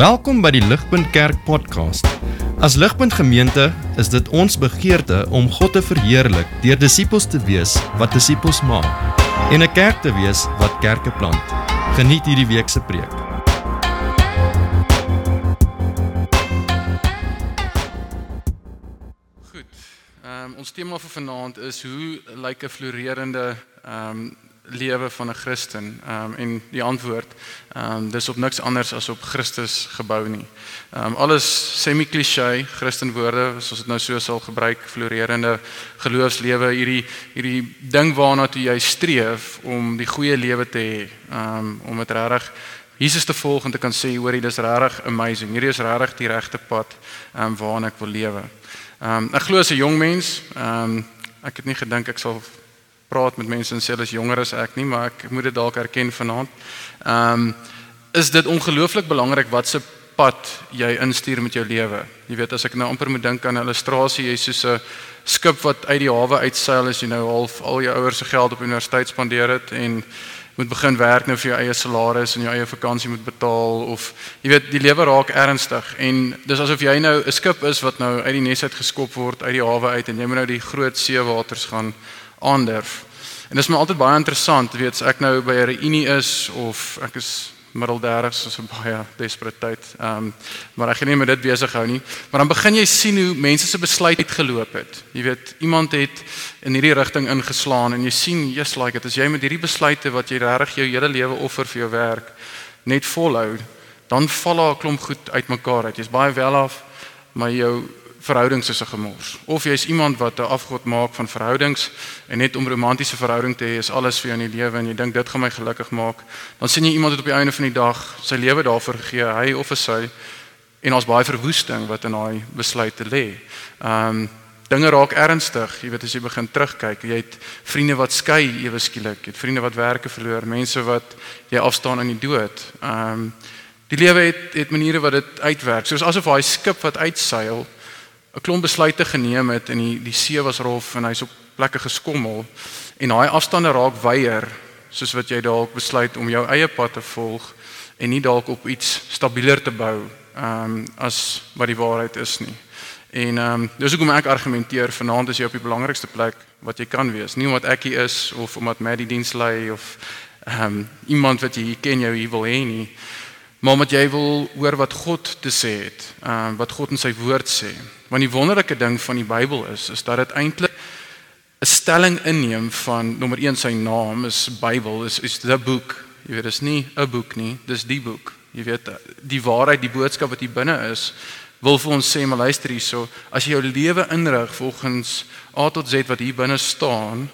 Welkom by die Ligpunt Kerk podcast. As Ligpunt Gemeente is dit ons begeerte om God te verheerlik deur disippels te wees wat disippels maak en 'n kerk te wees wat kerke plant. Geniet hierdie week se preek. Goed. Ehm um, ons tema vir vanaand is hoe lyk 'n floreerende ehm um, lewe van 'n Christen? Ehm um, en die antwoord ehm um, dis op niks anders as op Christus gebou nie. Ehm um, alles semi-klisjé Christenwoorde, soos dit nou so sal gebruik, floreerende geloofslewe, hierdie hierdie ding waarna toe jy streef om die goeie lewe te hê. Ehm um, om dit regtig Jesus te volg en te kan sê hoorie dis regtig amazing. Hierdie is regtig die regte pad ehm um, waarna ek wil lewe. Ehm um, ek glo as 'n jong mens, ehm um, ek het nie gedink ek sal praat met mense en sê hulle is jonger as ek nie, maar ek moet dit dalk erken vanaand. Ehm um, is dit ongelooflik belangrik wat se pad jy instuur met jou lewe. Jy weet as ek nou amper moet dink aan 'n illustrasie, jy's soos 'n skip wat uit die hawe uitseil as jy nou half al jou ouers se geld op universiteit spandeer het en moet begin werk nou vir jou eie salaris en jou eie vakansie moet betaal of jy weet die lewe raak ernstig en dis asof jy nou 'n skip is wat nou uit die nes uit geskop word uit die hawe uit en jy moet nou die groot seewaters gaan aandurf. En dit is my altyd baie interessant, weet as ek nou by 'n reunie is of ek is middelderrigs so 'n baie desperate tyd. Ehm um, maar ek gaan nie met dit besig hou nie. Maar dan begin jy sien hoe mense se besluit uitgeloop het. Jy weet, iemand het in hierdie rigting ingeslaan en jy sien, just like it, as jy met hierdie besluite wat jy regtig jou hele lewe offer vir jou werk net volhou, dan val daar 'n klomp goed uitmekaar uit. Jy's baie wel af, maar jou verhoudings is 'n gemors. Of jy's iemand wat 'n afgod maak van verhoudings en net om romantiese verhouding te hê is alles vir jou in die lewe en jy dink dit gaan my gelukkig maak. Dan sien jy iemand wat op die einde van die dag sy lewe daarvoor gee, hy of sy en ons baie verwoesting wat in daai besluit te lê. Ehm um, dinge raak ernstig, jy weet as jy begin terugkyk, jy het vriende wat skei ewe skielik, jy het vriende wat werke verloor, mense wat jy afstaan in die dood. Ehm um, die lewe het het maniere wat dit uitwerk. Soos asof daai skip wat uitseil 'n klomp besluite geneem het en die die see was rof en hy's op plekke geskommel en daai afstande raak weier soos wat jy dalk besluit om jou eie pad te volg en nie dalk op iets stabieler te bou ehm um, as wat die waarheid is nie. En ehm um, dis hoekom ek argumenteer vanaand is jy op die belangrikste plek wat jy kan wees. Nie omdat ek hier is of omdat Maddie diens lei of ehm um, iemand wat jy ken jou hier wil hê nie. Maar omdat jy wil hoor wat God te sê het, ehm uh, wat God in sy woord sê. Want die wonderlike ding van die Bybel is is dat dit eintlik 'n stelling inneem van nommer 1 sy naam is Bybel is is the book. Jy weet dis nie 'n boek nie, dis die boek. Jy weet die waarheid, die boodskap wat hier binne is wil vir ons sê maar luister hierso, as jy jou lewe inrig volgens A tot Z wat hier binne staan,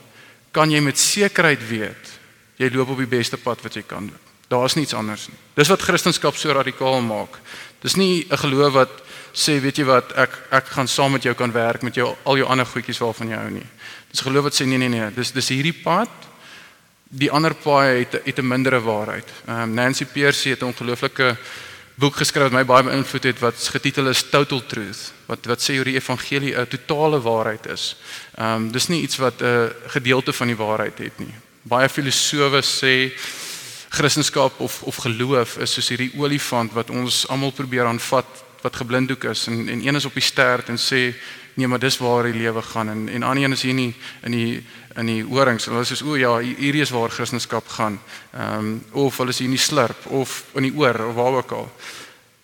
kan jy met sekerheid weet jy loop op die beste pad wat jy kan loop. Daar's niks anders nie. Dis wat Christendom so radikaal maak. Dis nie 'n geloof wat sê weet jy wat ek ek gaan saam met jou kan werk met jou al jou ander goedjies waarvan jy hou nie. Dis geloof wat sê nee nee nee, dis dis hierdie pad. Die ander paai het het 'n mindere waarheid. Ehm um, Nancy Pearcey het 'n ongelooflike boek geskryf wat my baie beïnvloed het wat getitel is Total Truth. Wat wat sê hoe die evangelie 'n totale waarheid is. Ehm um, dis nie iets wat 'n gedeelte van die waarheid het nie. Baie filosowe sê Christendom of of geloof is soos hierdie olifant wat ons almal probeer aanvat wat geblinddoek is en en een is op die stert en sê nee maar dis waar die lewe gaan. En en ander een is hier nie in die in die horings hulle sê o ja hierdie is waar Christendom gaan. Ehm um, of hulle is hier in die slurp of in die oor of waar ook al.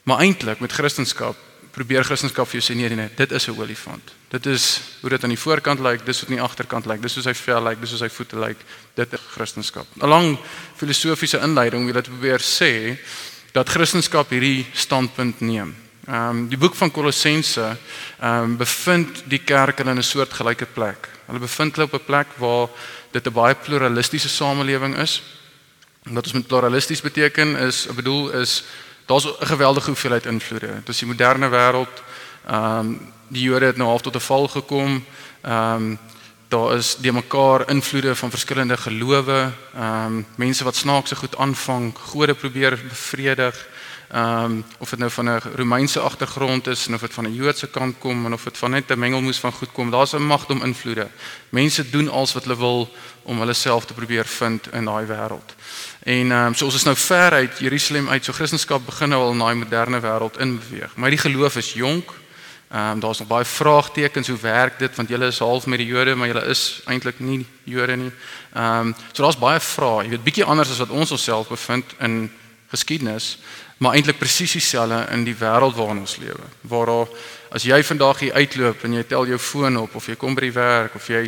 Maar eintlik met Christendom probeer Christendom vir jou sê nee nee dit is 'n olifant Dit is hoe dit aan die voorkant lyk, dis dit aan die agterkant lyk. Dis hoe sy vel lyk, dis hoe sy voete lyk. Dit is Christendom. 'n Lang filosofiese inleiding wie dit probeer sê dat Christendom hierdie standpunt neem. Ehm um, die boek van Kolossense ehm um, bevind die kerk in 'n soort gelyke plek. Hulle bevind hulle op 'n plek waar dit 'n baie pluralistiese samelewing is. En wat ons met pluralisties beteken is, ek bedoel is daar's 'n geweldige hoeveelheid invloede. Dit is die moderne wêreld. Ehm um, die Jode het nou half tot 'n val gekom. Ehm um, daar is die mekaar invloede van verskillende gelowe, ehm um, mense wat snaakse goed aanvang, gode probeer bevredig. Ehm um, of dit nou van 'n Romeinse agtergrond is en of dit van 'n Joodse kant kom en of dit van net 'n mengelmoes van goed kom, daar's 'n magt om invloede. Mense doen alles wat hulle wil om hulle self te probeer vind in daai wêreld. En ehm um, so ons is nou ver uit Jerusalem uit, so Christendom begin nou al in daai moderne wêreld inbeweeg. Maar die geloof is jonk. Ehm um, daar's nog baie vraagtekens hoe werk dit want julle is half met die Jode maar julle is eintlik nie Jode nie. Ehm um, so daar's baie vrae. Jy weet bietjie anders as wat ons onsself bevind in geskiedenis, maar eintlik presies dieselfde in die wêreld waarin ons lewe. Waar daar as jy vandag hier uitloop en jy tel jou foon op of jy kom by die werk of jy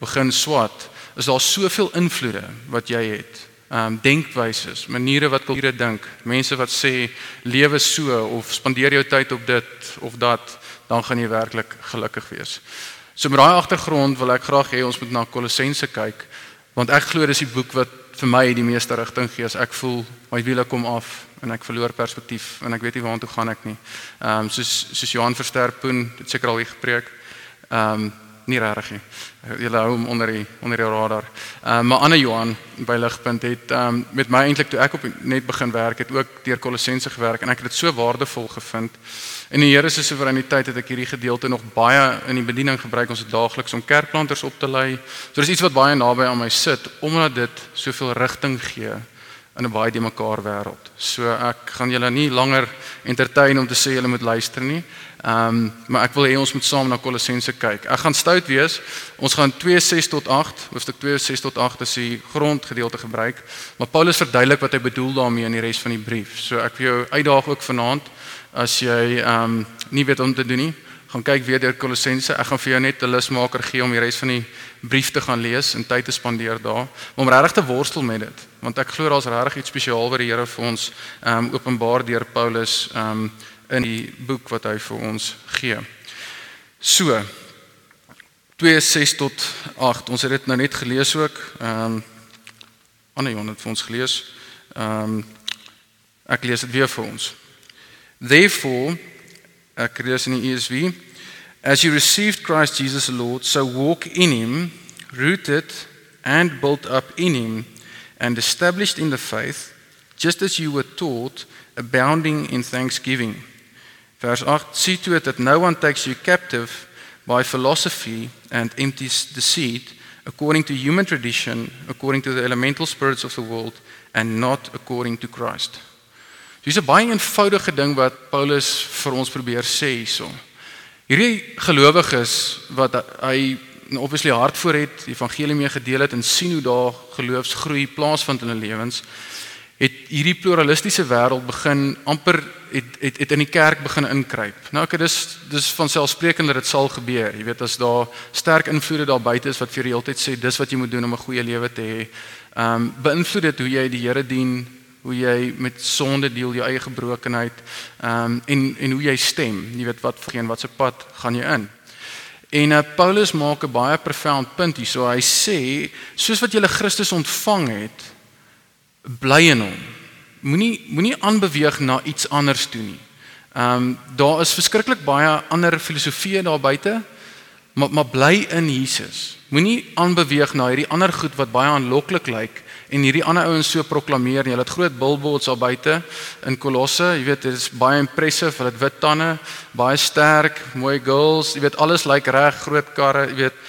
begin swat, is daar soveel invloede wat jy het ehm um, denkwyses, maniere wat kulture dink, mense wat sê lewe so of spandeer jou tyd op dit of dat, dan gaan jy werklik gelukkig wees. So met daai agtergrond wil ek graag hê ons moet na Kolossense kyk want ek glo dis die boek wat vir my die meeste rigting gee as ek voel my wiele kom af en ek verloor perspektief en ek weet nie waartoe gaan ek nie. Ehm um, soos soos Johan Versterpoen het seker al hier gepreek. Ehm um, nie regtig nie. Julle hou hom onder die onder die radar. Ehm uh, maar Anne Johan by Ligpunt het ehm um, met my eintlik toe ek op net begin werk het ook deur Kolossense gewerk en ek het dit so waardevol gevind. En die Here se soewereiniteit het ek hierdie gedeelte nog baie in die bediening gebruik ons daagliks om kerkplanters op te lei. So dis iets wat baie naby aan my sit omdat dit soveel rigting gee in 'n baie de mekaar wêreld. So ek gaan julle nie langer entertain om te sê julle moet luister nie. Ehm um, maar ek wil hê ons moet saam na Kolossense kyk. Ek gaan stout wees. Ons gaan 2:6 tot 8, hoofstuk 2:6 tot 8 as die grondgedeelte gebruik, maar Paulus verduidelik wat hy bedoel daarmee in die res van die brief. So ek wil jou uitdaag ook vanaand as jy ehm um, nie weet om te doen nie, gaan kyk weer deur Kolossense. Ek gaan vir jou net 'n lusmaker gee om die res van die brief te gaan lees en tyd te spandeer daar om regtig te worstel met dit, want ek glo daar's regtig iets spesiaal wat die Here vir ons ehm um, openbaar deur Paulus ehm um, in die boek wat hy vir ons gee. So 2:6 tot 8. Ons het dit nou net gelees ook. Ehm um, Anne Johan het vir ons gelees. Ehm um, ek lees dit weer vir ons. Therefore, ek lees in die ESV, as you received Christ Jesus the Lord, so walk in him, rooted and built up in him and established in the faith, just as you were taught, abounding in thanksgiving. Vers 8 See to it that no one takes you captive by philosophy and empty deceit according to human tradition according to the elemental spirits of the world and not according to Christ. Dis 'n baie eenvoudige ding wat Paulus vir ons probeer sê hierso. Hierdie gelowiges wat hy obviously hart voor het, die evangelie mee gedeel het en sien hoe daar geloofsgroei plaasvind in hulle lewens het hierdie pluralistiese wêreld begin amper het, het het in die kerk begin inkruip. Nou ek dis dis van selfsprekend dat dit sal gebeur. Jy weet as daar sterk invloede daar buite is wat vir die hele tyd sê dis wat jy moet doen om 'n goeie lewe te hê. Ehm um, beïnvloed dit hoe jy die Here dien, hoe jy met sonde deel, jou eie gebrokenheid, ehm um, en en hoe jy stem. Jy weet wat vir een wat se pad gaan jy in. En uh, Paulus maak 'n baie profound punt hier. So hy sê soos wat jy Christus ontvang het, bly in hom. Moenie moenie aanbeweeg na iets anders toe nie. Ehm um, daar is verskriklik baie ander filosofieë daar buite, maar maar bly in Jesus. Moenie aanbeweeg na hierdie ander goed wat baie aanloklik lyk en hierdie ander ouens so proklameer. Hulle het groot billboards daar buite in Kolosse. Jy weet dit is baie impressive. Hulle het wit tande, baie sterk, mooi girls. Jy weet alles lyk reg, groot karre, jy weet.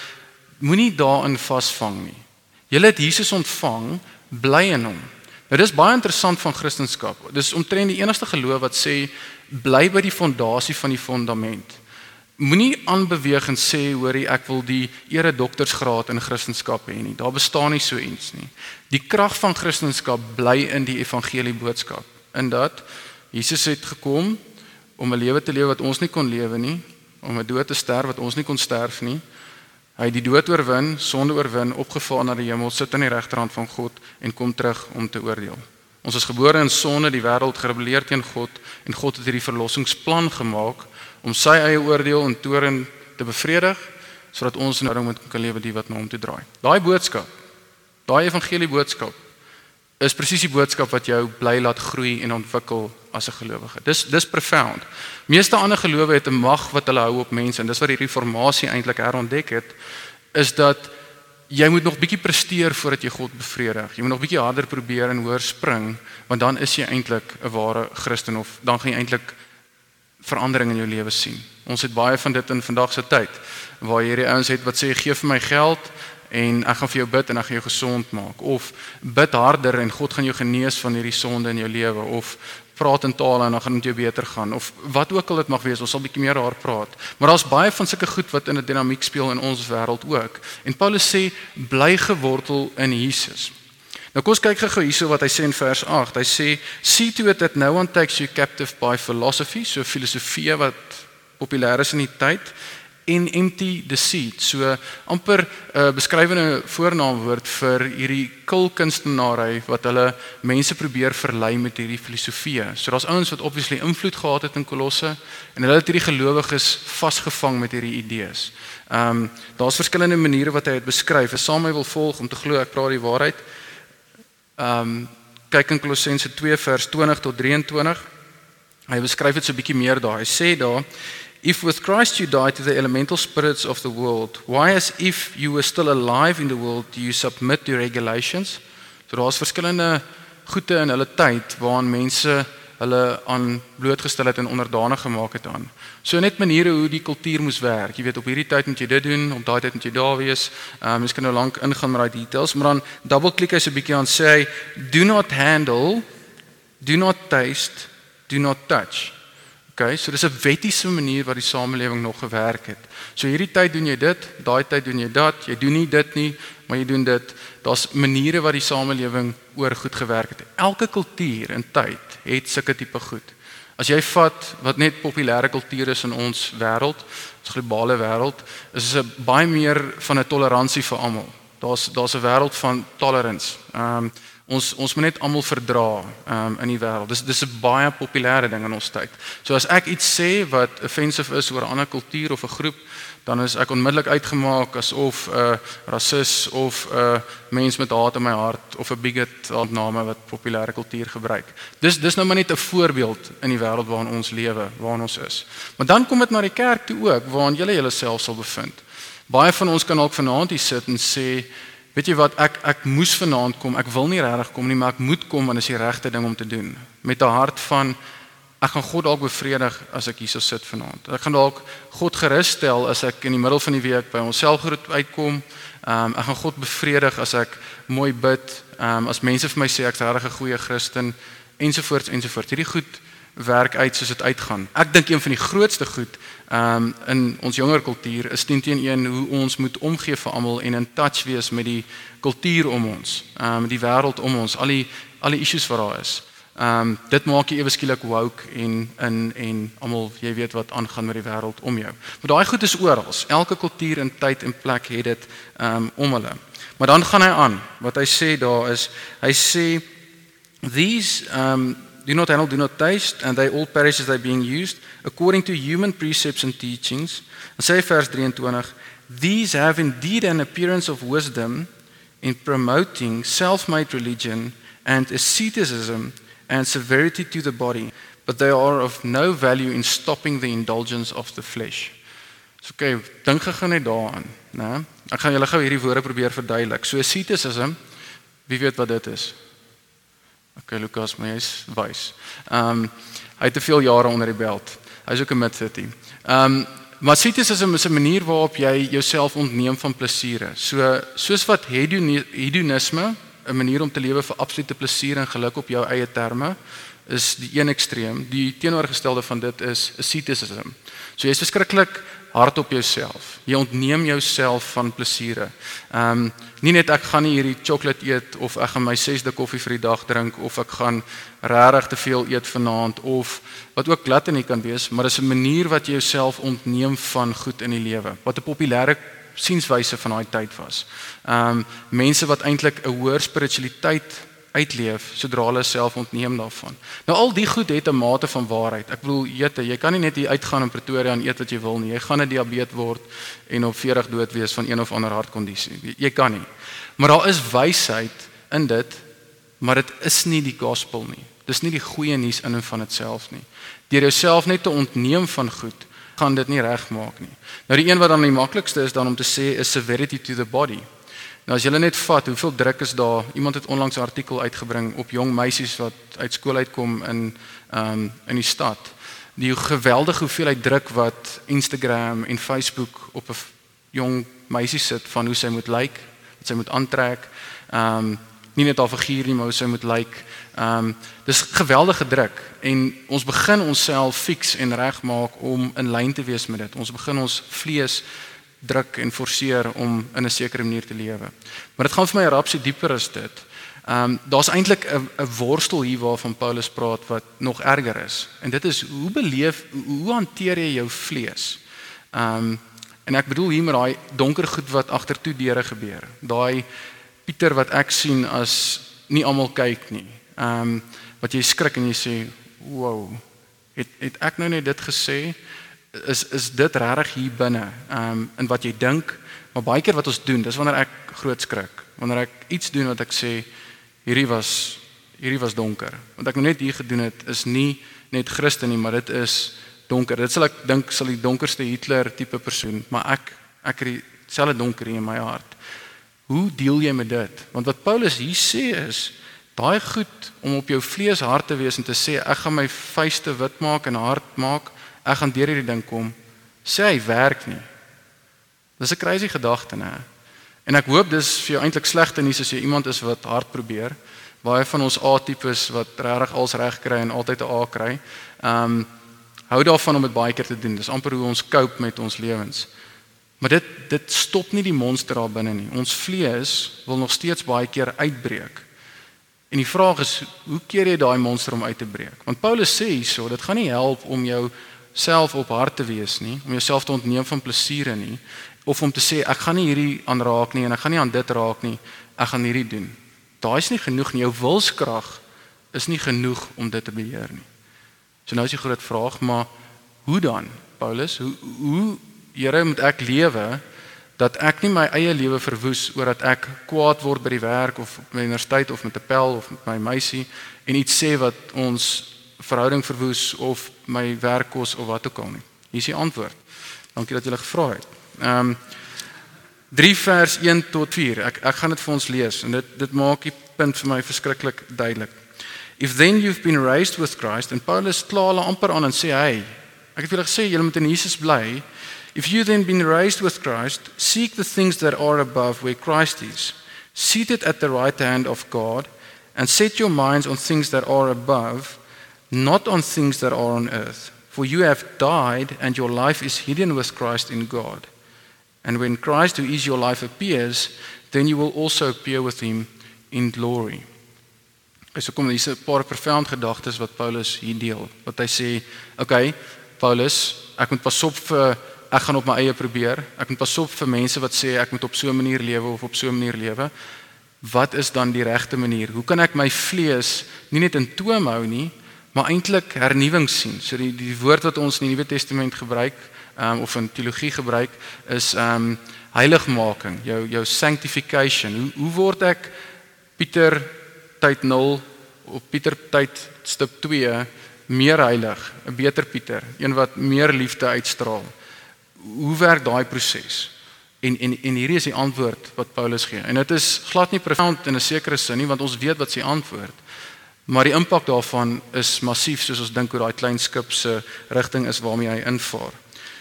Moenie daarin vasvang nie. Jy het Jesus ontvang, bly in hom. Nou dis baie interessant van Christendom. Dis omtrent die enigste geloof wat sê bly by die fondasie van die fondament. Moenie aanbeweeg en sê hoorie ek wil die ere doktorsgraad in Christendom hê nie. Daar bestaan nie so iets nie. Die krag van Christendom bly in die evangelie boodskap. In dat Jesus het gekom om 'n lewe te lewe wat ons nie kon lewe nie, om 'n dood te sterf wat ons nie kon sterf nie. Hy het die dood oorwin, sonde oorwin, opgevaar na die hemel, sit aan die regterhand van God en kom terug om te oordeel. Ons is gebore in sonde, die wêreld gerebelleer teen God en God het hierdie verlossingsplan gemaak om sy eie oordeel en toorn te bevredig sodat ons nou moet kan lewe wat na hom toe draai. Daai boodskap, daai evangelie boodskap is presies die boodskap wat jou bly laat groei en ontwikkel as 'n gelowige. Dis dis profound. Meeste ander gelowe het 'n mag wat hulle hou op mense en dis wat die reformatie eintlik herontdek het is dat jy moet nog bietjie presteer voordat jy God bevredig. Jy moet nog bietjie harder probeer en hoër spring, want dan is jy eintlik 'n ware Christen of dan gaan jy eintlik verandering in jou lewe sien. Ons het baie van dit in vandag se tyd waar hierdie ouens het wat sê gee vir my geld en ek gaan vir jou bid en ek gaan jou gesond maak. Of bid harder en God gaan jou genees van hierdie sonde in jou lewe of praat in tale en dan gaan dit jou beter gaan. Of wat ook al dit mag wees ons sal bietjie meer daar praat. Maar daar's baie van sulke goed wat in 'n dinamiek speel in ons wêreld ook. En Paulus sê bly gewortel in Jesus. Nou kom ons kyk gou hierso wat hy sê in vers 8 hy sê see to it that no one takes you captive by philosophy so filosofie wat populêr is in die tyd en empty deceit. So amper 'n uh, beskrywende voornaamwoord vir hierdie kulkunstenaarry wat hulle mense probeer verlei met hierdie filosofieë. So daar's ouens wat obviously invloed gehad het in Kolosse en hulle het hierdie gelowiges vasgevang met hierdie idees. Ehm um, daar's verskillende maniere wat hy dit beskryf. As saam hy wil volg om te glo ek praat die waarheid. Ehm um, kyk in Kolossense 2 vers 20 tot 23. Hy beskryf dit so 'n bietjie meer daar. Hy sê daar If with Christ you died to the elemental spirits of the world, why as if you were still alive in the world do you submit to regulations? So daar's verskillende goede in hulle tyd waaraan mense hulle aan blootgestel het en onderdanig gemaak het aan. So net maniere hoe die kultuur moes werk. Jy weet op hierdie tyd moet jy dit doen, op daai tyd moet jy daar wees. Ehm um, mens kan nou lank ingaan met daai details, maar dan double klik hy so 'n bietjie aan sê do not handle, do not taste, do not touch. Okay, so dis 'n wettiese manier wat die samelewing nog gewerk het. So hierdie tyd doen jy dit, daai tyd doen jy dat, jy doen nie dit nie, maar jy doen dit. Daar's maniere wat die samelewing oor goed gewerk het. Elke kultuur en tyd het sulke tipe goed. As jy vat wat net populêre kultuur is in ons wêreld, ons globale wêreld, is dit baie meer van 'n toleransie vir almal. Daar's daar's 'n wêreld van tolerance. Ehm um, Ons ons moet net almal verdra um, in die wêreld. Dis dis 'n baie populêre ding in ons tyd. So as ek iets sê wat offensive is oor 'n ander kultuur of 'n groep, dan is ek onmiddellik uitgemaak asof 'n uh, rasis of 'n uh, mens met haat in my hart of 'n bigot aan name wat populêre kultuur gebruik. Dis dis nou maar net 'n voorbeeld in die wêreld waarin ons lewe, waarin ons is. Maar dan kom dit na die kerk toe ook, waarin julle julleself sal bevind. Baie van ons kan dalk vanaand hier sit en sê Weet jy wat ek ek moes vanaand kom. Ek wil nie regtig kom nie, maar ek moet kom want dit is die regte ding om te doen. Met 'n hart van ek gaan God dalk bevredig as ek hier so sit vanaand. Ek gaan dalk God gerus stel as ek in die middel van die week by onsself groet uitkom. Ehm um, ek gaan God bevredig as ek mooi bid. Ehm um, as mense vir my sê ek's regtig 'n goeie Christen ensovoorts ensovoorts. Hierdie goed werk uit soos dit uitgaan. Ek dink een van die grootste goed um, in ons jonger kultuur is teen teen een hoe ons moet omgee vir almal en in touch wees met die kultuur om ons, ehm um, die wêreld om ons, al die al die issues wat daar is. Ehm um, dit maak jy ewe skielik woke en in en almal jy weet wat aangaan met die wêreld om jou. Maar daai goed is oral. Elke kultuur en tyd en plek het dit ehm um, om hulle. Maar dan gaan hy aan. Wat hy sê daar is, hy sê these ehm um, do not handle, do not taste, and they all perish as they being used according to human precepts and teachings. En sê vers 23, these have indeed an appearance of wisdom in promoting self-made religion and asceticism and severity to the body, but they are of no value in stopping the indulgence of the flesh. So okay, dink gou net daaraan, né? Ek gaan julle gou hierdie woorde probeer verduidelik. So asceticism, wie weet wat dit is? Okay, Lukas, my is wys. Ehm um, hy het te veel jare onder die belt. Hy's ook 'n mid-30. Ehm um, maar sitis is 'n is 'n manier waarop jy jouself ontneem van plesiere. So soos wat hedonisme 'n manier om te lewe vir absolute plesier en geluk op jou eie terme is die een ekstreem. Die teenoorgestelde van dit is asceticism. So jy's verskriklik hard op jouself. Jy ontneem jouself van plesiere. Ehm um, nie net ek gaan nie hierdie sjokolade eet of ek gaan my 6de koffie vir die dag drink of ek gaan regtig te veel eet vanaand of wat ook gluttony kan wees, maar dis 'n manier wat jy jouself ontneem van goed in die lewe. Wat 'n populêre sienswyse van daai tyd was. Ehm um, mense wat eintlik 'n hoër spiritualiteit uitleef sodra hulle self ontneem daarvan. Nou al die goed het 'n mate van waarheid. Ek bedoel, jette, jy kan nie net hier uitgaan in Pretoria en eet wat jy wil nie. Jy gaan 'n diabetes word en op 40 dood wees van een of ander hartkondisie. Jy kan nie. Maar daar is wysheid in dit, maar dit is nie die gospel nie. Dis nie die goeie nuus in en van dit self nie. Deur jouself net te ontneem van goed, gaan dit nie regmaak nie. Nou die een wat dan die maklikste is dan om te sê is severity to the body. Nou as jy net vat hoeveel druk is daar. Iemand het onlangs 'n artikel uitgebring op jong meisies wat uit skool uitkom in ehm um, in die stad. Die geweldige hoeveelheid druk wat Instagram en Facebook op 'n jong meisie sit van hoe sy moet lyk, like, wat sy moet aantrek. Ehm um, nie net haar figuur nie, maar hoe sy moet lyk. Like. Ehm um, dis geweldige druk en ons begin onsself fix en regmaak om in lyn te wees met dit. Ons begin ons vlees druk en forceer om in 'n sekere manier te lewe. Maar dit gaan vir my rapsie dieper as dit. Ehm um, daar's eintlik 'n 'n worstel hier waarvan Paulus praat wat nog erger is. En dit is hoe beleef hoe hanteer jy jou vlees? Ehm um, en ek bedoel hier met daai donker goed wat agtertoe deure gebeur. Daai Pieter wat ek sien as nie almal kyk nie. Ehm um, wat jy skrik en jy sê, "Wow, het het ek nou net dit gesê?" Is is dit regtig hier binne um in wat jy dink maar baie keer wat ons doen dis wanneer ek groot skrik. Wanneer ek iets doen wat ek sê hierdie was hierdie was donker. Wat ek nou net hier gedoen het is nie net Christen nie maar dit is donker. Dit sal ek dink sal die donkerste Hitler tipe persoon maar ek ek het dieselfde donker in my hart. Hoe deel jy met dit? Want wat Paulus hier sê is baie goed om op jou vlees hart te wees en te sê ek gaan my vuiste wit maak en hart maak ek gaan deur hierdie ding kom. Sê hy werk nie. Dis 'n crazy gedagte, né? En ek hoop dis vir jou eintlik slegte nuus as jy iemand is wat hard probeer. Baie van ons A-tipes wat regtig als reg kry en altyd 'n A kry. Ehm um, hou daarvan om dit baie keer te doen. Dis amper hoe ons cope met ons lewens. Maar dit dit stop nie die monster daar binne nie. Ons vlees wil nog steeds baie keer uitbreek. En die vraag is, hoe keer jy daai monster om uit te breek? Want Paulus sê hierso, dit gaan nie help om jou self op hart te wees nie, om jouself te ontneem van plesiere nie, of om te sê ek gaan nie hierdie aanraak nie en ek gaan nie aan dit raak nie, ek gaan hierdie doen. Daai is nie genoeg nie. Jou wilskrag is nie genoeg om dit te beheer nie. So nou is die groot vraag, maar hoe dan? Paulus, hoe hoe Here moet ek lewe dat ek nie my eie lewe verwoes oordat ek kwaad word by die werk of op my universiteit of met 'n pel of met my meisie en iets sê wat ons verhouding verwoes of my werk kos of wat ook al nie. Hier is die antwoord. Dankie dat jy gele gevra het. Ehm um, 3 vers 1 tot 4. Ek ek gaan dit vir ons lees en dit dit maak die punt vir my verskriklik duidelik. If then you've been raised with Christ and Paulus kla hulle amper aan en sê hy, ek het vir julle gesê julle moet in Jesus bly. If you then been raised with Christ, seek the things that are above where Christ is, seated at the right hand of God, and set your minds on things that are above not on things that are on earth. For you have died, and your life is hidden with Christ in God. And when Christ, who is your life, appears, then you will also appear with him in glory. So kom hier's 'n paar profound gedagtes wat Paulus hier deel. Wat hy sê, okay, Paulus, ek moet pas op vir ek gaan op my eie probeer. Ek moet pas op vir mense wat sê ek moet op so 'n manier lewe of op so 'n manier lewe. Wat is dan die regte manier? Hoe kan ek my vlees nie net in toom hou nie, maar eintlik hernuwing sien. So die die woord wat ons in die Nuwe Testament gebruik, ehm um, of in teologie gebruik is ehm um, heiligmaking, jou jou sanctification. Hoe hoe word ek Pieter tyd 0 of Pieter tyd stip 2 meer heilig, 'n beter Pieter, een wat meer liefde uitstraal. Hoe werk daai proses? En en en hierdie is die antwoord wat Paulus gee. En dit is glad nie profound in 'n sekere sin nie, want ons weet wat sy antwoord. Maar die impak daarvan is massief soos ons dink oor daai klein skip se rigting is waarmee hy invaar.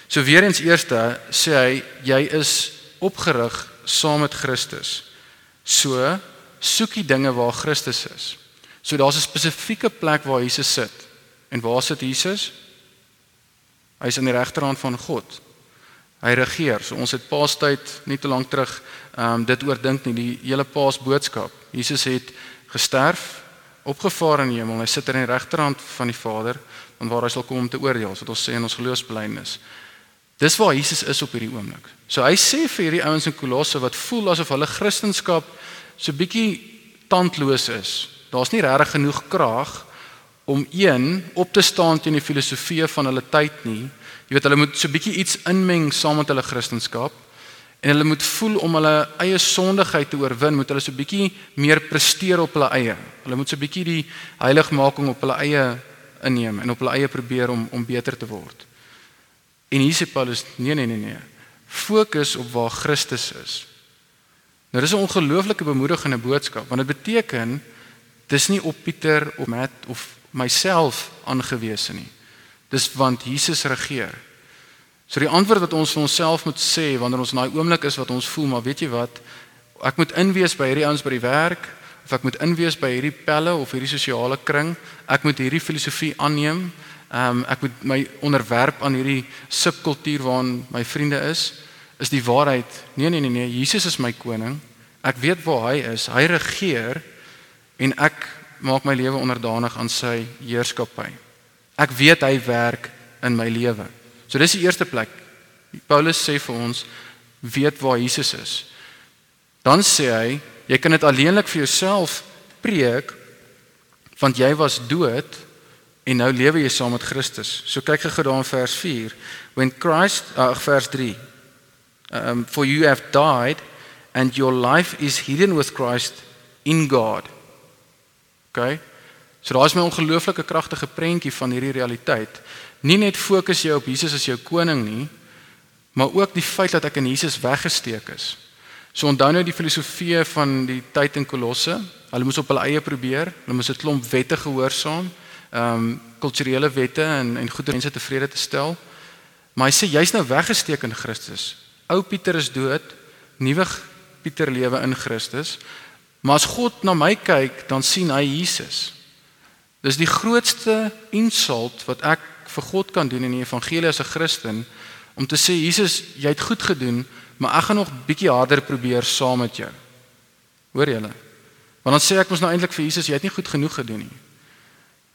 So weer eens eerste sê hy jy is opgerig saam met Christus. So soek die dinge waar Christus is. So daar's 'n spesifieke plek waar Jesus sit. En waar sit Jesus? Hy's aan die regterhand van God. Hy regeer. So ons het Paastyd nie te lank terug ehm um, dit oordink nie die hele Paas boodskap. Jesus het gesterf opgevaar in die hemel. Hy sit aan die regterhand van die Vader, en waar hy sal kom om te oordeel, wat ons sê in ons geloofsbelijdenis. Dis waar Jesus is op hierdie oomblik. So hy sê vir hierdie ouens in Kolosse wat voel asof hulle Christendom so bietjie tandloos is. Daar's nie regtig genoeg krag om een op te staan teen die filosofie van hulle tyd nie. Jy weet hulle moet so bietjie iets inmeng saam met hulle Christendom en hulle moet voel om hulle eie sondigheid te oorwin, moet hulle so 'n bietjie meer presteer op hulle eie. Hulle moet so 'n bietjie die heiligmaking op hulle eie inneem en op hulle eie probeer om om beter te word. En hier sê Paulus, nee nee nee nee. Fokus op waar Christus is. Nou dis 'n ongelooflike bemoedigende boodskap want dit beteken dis nie op Pieter of Matt of myself aangewese nie. Dis want Jesus regeer. So die antwoord wat ons vir onsself moet sê wanneer ons in daai oomblik is wat ons voel, maar weet jy wat? Ek moet inwees by hierdie ouens by die werk of ek moet inwees by hierdie pelle of hierdie sosiale kring. Ek moet hierdie filosofie aanneem. Ehm um, ek moet my onderwerp aan hierdie subkultuur waarin my vriende is. Is die waarheid? Nee nee nee nee, Jesus is my koning. Ek weet waar hy is. Hy regeer en ek maak my lewe onderdanig aan sy heerskappy. Ek weet hy werk in my lewe. So dis die eerste plek. Paulus sê vir ons weet waar Jesus is. Dan sê hy, jy kan dit alleenlik vir jouself preek want jy was dood en nou lewe jy saam met Christus. So kyk gou daar in vers 4. When Christ, uh, vers 3. Um for you have died and your life is hidden with Christ in God. OK. So daar is my ongelooflike kragtige prentjie van hierdie realiteit. Nie net fokus jy op Jesus as jou koning nie, maar ook die feit dat ek in Jesus weggesteek is. So onthou nou die filosofie van die tyd in Kolosse. Hulle moes op hulle eie probeer. Hulle moes 'n klomp wette gehoorsaam, ehm um, kulturele wette en en goeie mense tevrede te stel. Maar hy sê jy's nou weggesteek in Christus. Ou Pieter is dood, nuwe Pieter lewe in Christus. Maar as God na my kyk, dan sien hy Jesus. Dis die grootste insult wat ek vir God kan doen in die evangelie as 'n Christen om te sê Jesus, jy het goed gedoen, maar ek gaan nog bietjie harder probeer saam met jou. Hoor julle? Want dan sê ek mos nou eintlik vir Jesus, jy het nie goed genoeg gedoen nie.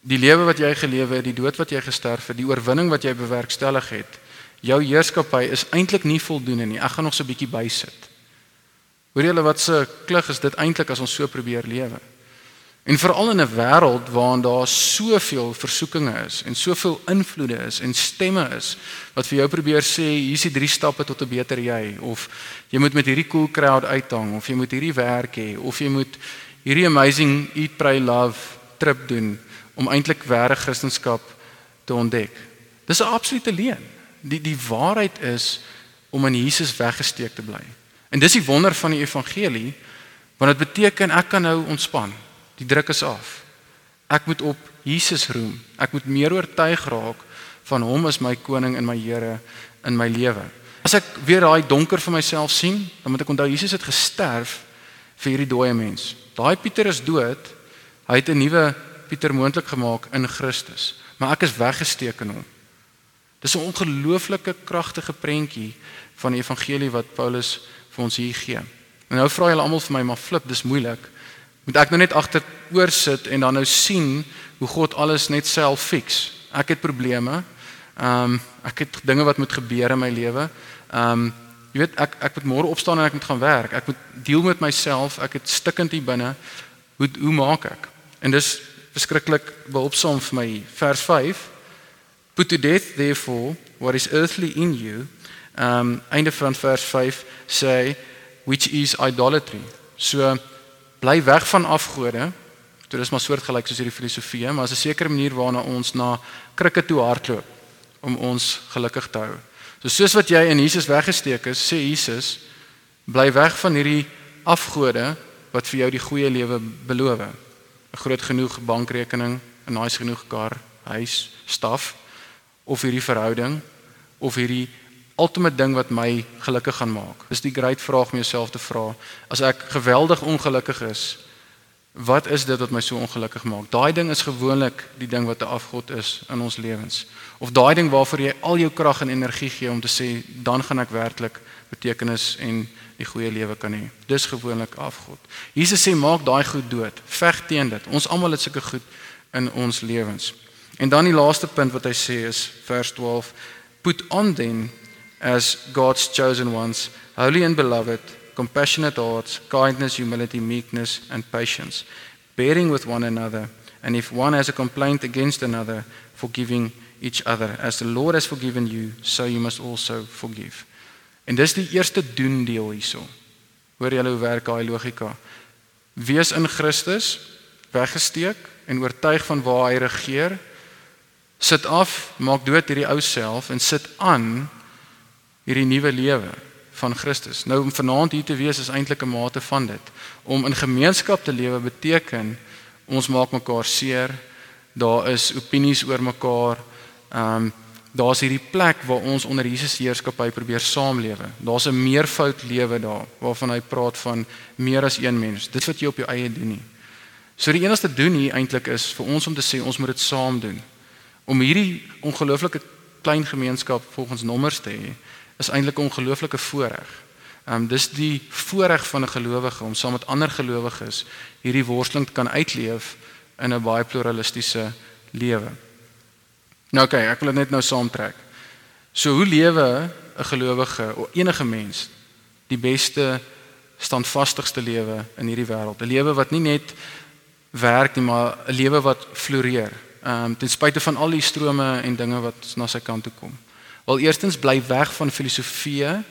Die lewe wat jy gelewe het, die dood wat jy gesterf het, die oorwinning wat jy bewerkstellig het, jou heerskappy is eintlik nie voldoende nie. Ek gaan nog so 'n bietjie bysit. Hoor julle wat se klug is dit eintlik as ons so probeer lewe? En veral in 'n wêreld waarin daar soveel versoekinge is en soveel invloede is en stemme is wat vir jou probeer sê hier's die drie stappe tot 'n beter jy of jy moet met hierdie cool crowd uithang of jy moet hierdie werk hê of jy moet hierdie amazing eat pray love trip doen om eintlik ware kristendom te ontdek. Dis 'n absolute leuen. Die die waarheid is om in Jesus weggesteek te bly. En dis die wonder van die evangelie want dit beteken ek kan nou ontspan. Die druk is af. Ek moet op Jesus roem. Ek moet meer oortuig raak van hom as my koning en my Here in my lewe. As ek weer daai donker vir myself sien, dan moet ek onthou Jesus het gesterf vir hierdie dooie mens. Daai Pieter is dood. Hy het 'n nuwe Pieter moontlik gemaak in Christus, maar ek is weggesteek in hom. Dis 'n ongelooflike kragtige prentjie van die evangelie wat Paulus vir ons hier gee. En nou vra julle almal vir my, maar flip, dis moeilik. Moet ek nou net agteroor sit en dan nou sien hoe God alles net self fix? Ek het probleme. Ehm um, ek het dinge wat moet gebeur in my lewe. Ehm um, jy weet ek ek moet môre opstaan en ek moet gaan werk. Ek moet deel met myself. Ek het stikkend hier binne. Hoe hoe maak ek? En dis verskriklik behulpsaam vir my. Vers 5. Put to death therefore what is earthly in you um einde van vers 5 sê which is idolatry. So bly weg van afgode. Dit is maar soortgelyk soos hierdie filosofie, maar is 'n sekere manier waarna ons na krikke toe hardloop om ons gelukkig te hou. So soos wat jy in Jesus weggesteek is, sê Jesus, bly weg van hierdie afgode wat vir jou die goeie lewe beloof. 'n Groot genoeg bankrekening, 'n nice genoeg kar, huis, staf of hierdie verhouding of hierdie ultimate ding wat my gelukkig gaan maak. Dis die groot vraag om jouself te vra. As ek geweldig ongelukkig is, wat is dit wat my so ongelukkig maak? Daai ding is gewoonlik die ding wat 'n afgod is in ons lewens. Of daai ding waarvoor jy al jou krag en energie gee om te sê dan gaan ek werklik betekenis en die goeie lewe kan hê. Dis gewoonlik afgod. Jesus sê maak daai goed dood. Veg teen dit. Ons almal het sulke goed in ons lewens. En dan die laaste punt wat hy sê is vers 12 put on then as God's chosen ones, holy and beloved, compassionate hearts, kindness, humility, meekness, and patience, bearing with one another, and if one has a complaint against another, forgiving each other. As the Lord has forgiven you, so you must also forgive. En dis die eerste doen deel hierso. Hoor julle hoe werk daai logika? Wees in Christus, weggesteek en oortuig van waar hy regeer. Sit af, maak dood hierdie ou self en sit aan hierdie nuwe lewe. van Christus. Nou om vanaand hier te wees is eintlik 'n mate van dit. Om in gemeenskap te lewe beteken ons maak mekaar seer. Daar is opinies oor mekaar. Ehm um, daar's hierdie plek waar ons onder Jesus heerskappy probeer saamlewe. Daar's 'n meervoud lewe daar waarvan hy praat van meer as een mens. Dit wat jy op jou eie doen nie. So die enigste doen hier eintlik is vir ons om te sê ons moet dit saam doen. Om hierdie ongelooflike klein gemeenskap volgens nommers te hê is eintlik 'n ongelooflike voorreg. Ehm um, dis die voorreg van 'n gelowige om saam met ander gelowiges hierdie worsteling te kan uitleef in 'n baie pluralistiese lewe. Nou oké, okay, ek wil dit net nou saamtrek. So hoe lewe 'n gelowige of enige mens die beste standvastigste lewe in hierdie wêreld? 'n Lewe wat nie net werk nie, maar 'n lewe wat floreer. Ehm um, ten spyte van al die strome en dinge wat na sy kant toe kom. Wel eerstens bly weg van filosofieë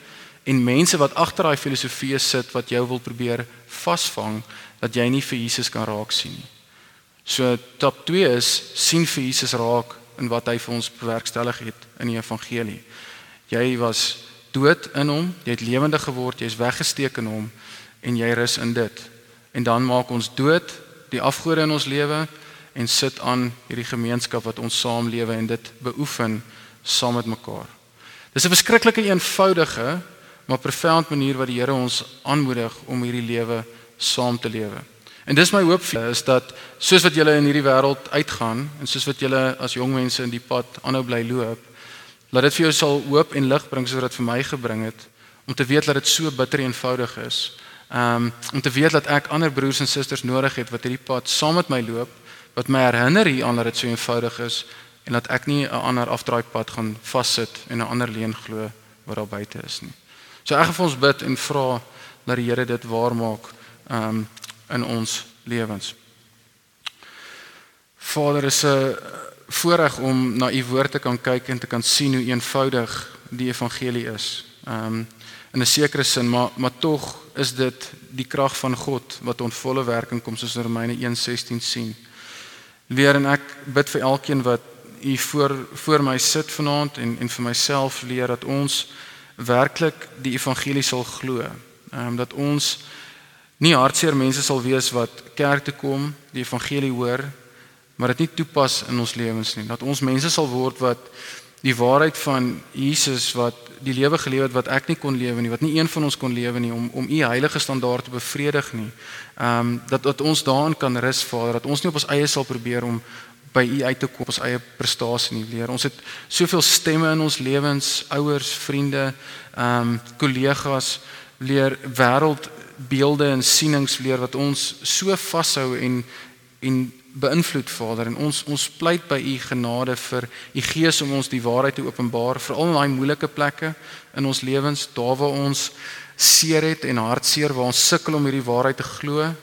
en mense wat agter daai filosofieë sit wat jou wil probeer vasvang dat jy nie vir Jesus kan raak sien nie. So top 2 is sien vir Jesus raak in wat hy vir ons bewerkstellig het in die evangelie. Jy was dood in hom, jy het lewendig geword, jy's weggesteek in hom en jy rus in dit. En dan maak ons dood die afgode in ons lewe en sit aan hierdie gemeenskap wat ons saamlewe en dit beoefen saam met mekaar. Dis 'n verskriklike eenvoudige maar profound manier wat die Here ons aanmoedig om hierdie lewe saam te lewe. En dis my hoop vir is dat soos wat julle in hierdie wêreld uitgaan en soos wat julle as jong mense in die pad aanhou bly loop, laat dit vir jou sal hoop en lig bring soos wat vir my gebring het om te weet dat dit so bitter eenvoudig is. Um om te weet dat ek ander broers en susters nodig het wat hierdie pad saam met my loop, wat my herinner hier aan dat dit so eenvoudig is en dat ek nie 'n ander afdraaipad gaan vassit en 'n ander leen glo wat daar buite is nie. So ek gaan ons bid en vra dat die Here dit waar maak. Um in ons lewens. Vader is 'n voorreg om na u woord te kan kyk en te kan sien hoe eenvoudig die evangelie is. Ehm um, in 'n sekere sin, maar maar tog is dit die krag van God wat ons volle werking kom soos Romeine 1:16 sien. Leer en ek bid vir elkeen wat u voor voor my sit vanaand en en vir myself leer dat ons werklik die evangelie sal glo. Ehm um, dat ons nie hartseer mense sal wees wat kerk toe kom, die evangelie hoor, maar dit nie toepas in ons lewens nie. Dat ons mense sal word wat die waarheid van Jesus wat die lewe geleef het wat ek nie kon lewe nie, wat nie een van ons kon lewe nie om om u heilige standaard te bevredig nie. Ehm um, dat dat ons daarin kan rus, Vader, dat ons nie op ons eie sal probeer om by u uit te kom ons eie prestasie nie leer. Ons het soveel stemme in ons lewens, ouers, vriende, ehm um, kollegas leer wêreld beelde en sienings leer wat ons so vashou en en beïnvloed Vader en ons ons pleit by u genade vir u gees om ons die waarheid te openbaar veral in daai moeilike plekke in ons lewens daar waar ons seer het en hartseer waar ons sukkel om hierdie waarheid te glo ehm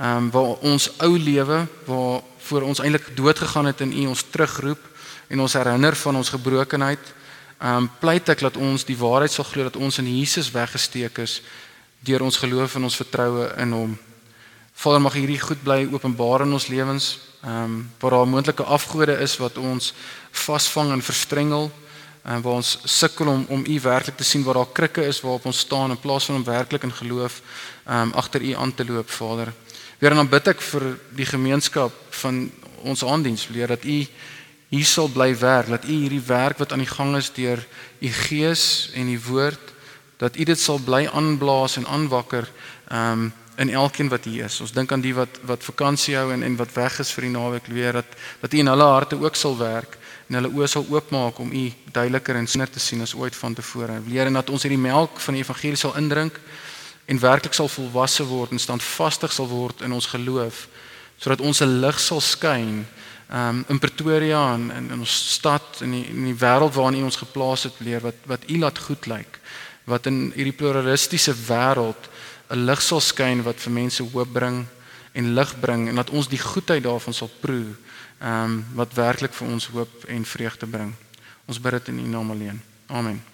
um, waar ons ou lewe waar voor ons eintlik dood gegaan het in u ons terugroep en ons herinner van ons gebrokenheid um, pleit ek dat ons die waarheid sal glo dat ons in Jesus weggesteek is deur ons geloof en ons vertroue in hom. Vader mag hierdie goed bly openbaar in ons lewens. Ehm um, waar daar moontlike afgode is wat ons vasvang en verstrengel en waar ons sukkel om om u werklik te sien waar daar krikke is waarop ons staan in plaas van om werklik in geloof ehm um, agter u aan te loop, Vader. Weer dan bid ek vir die gemeenskap van ons aandiens, leer dat u hier sal bly werk, dat u hierdie werk wat aan die gang is deur u gees en u woord dat u dit sal bly aanblaas en aanwakker um in elkeen wat hier is. Ons dink aan die wat wat vakansie hou en en wat weg is vir die naweek weer dat dat u in hulle harte ook sal werk en hulle oë sal oopmaak om u duideliker en siner te sien as ooit vantevore. Leer en dat ons hierdie melk van die evangelie sal indrink en werklik sal volwasse word en standvastig sal word in ons geloof sodat ons 'n lig sal skyn um in Pretoria en in, in ons stad en in die, in die wêreld waarin u ons geplaas het leer wat wat u laat goed lyk wat in hierdie pluralistiese wêreld 'n lig sal skyn wat vir mense hoop bring en lig bring en dat ons die goedheid daarvan sal proe. Ehm um, wat werklik vir ons hoop en vreugde bring. Ons bid dit in U naam alleen. Amen.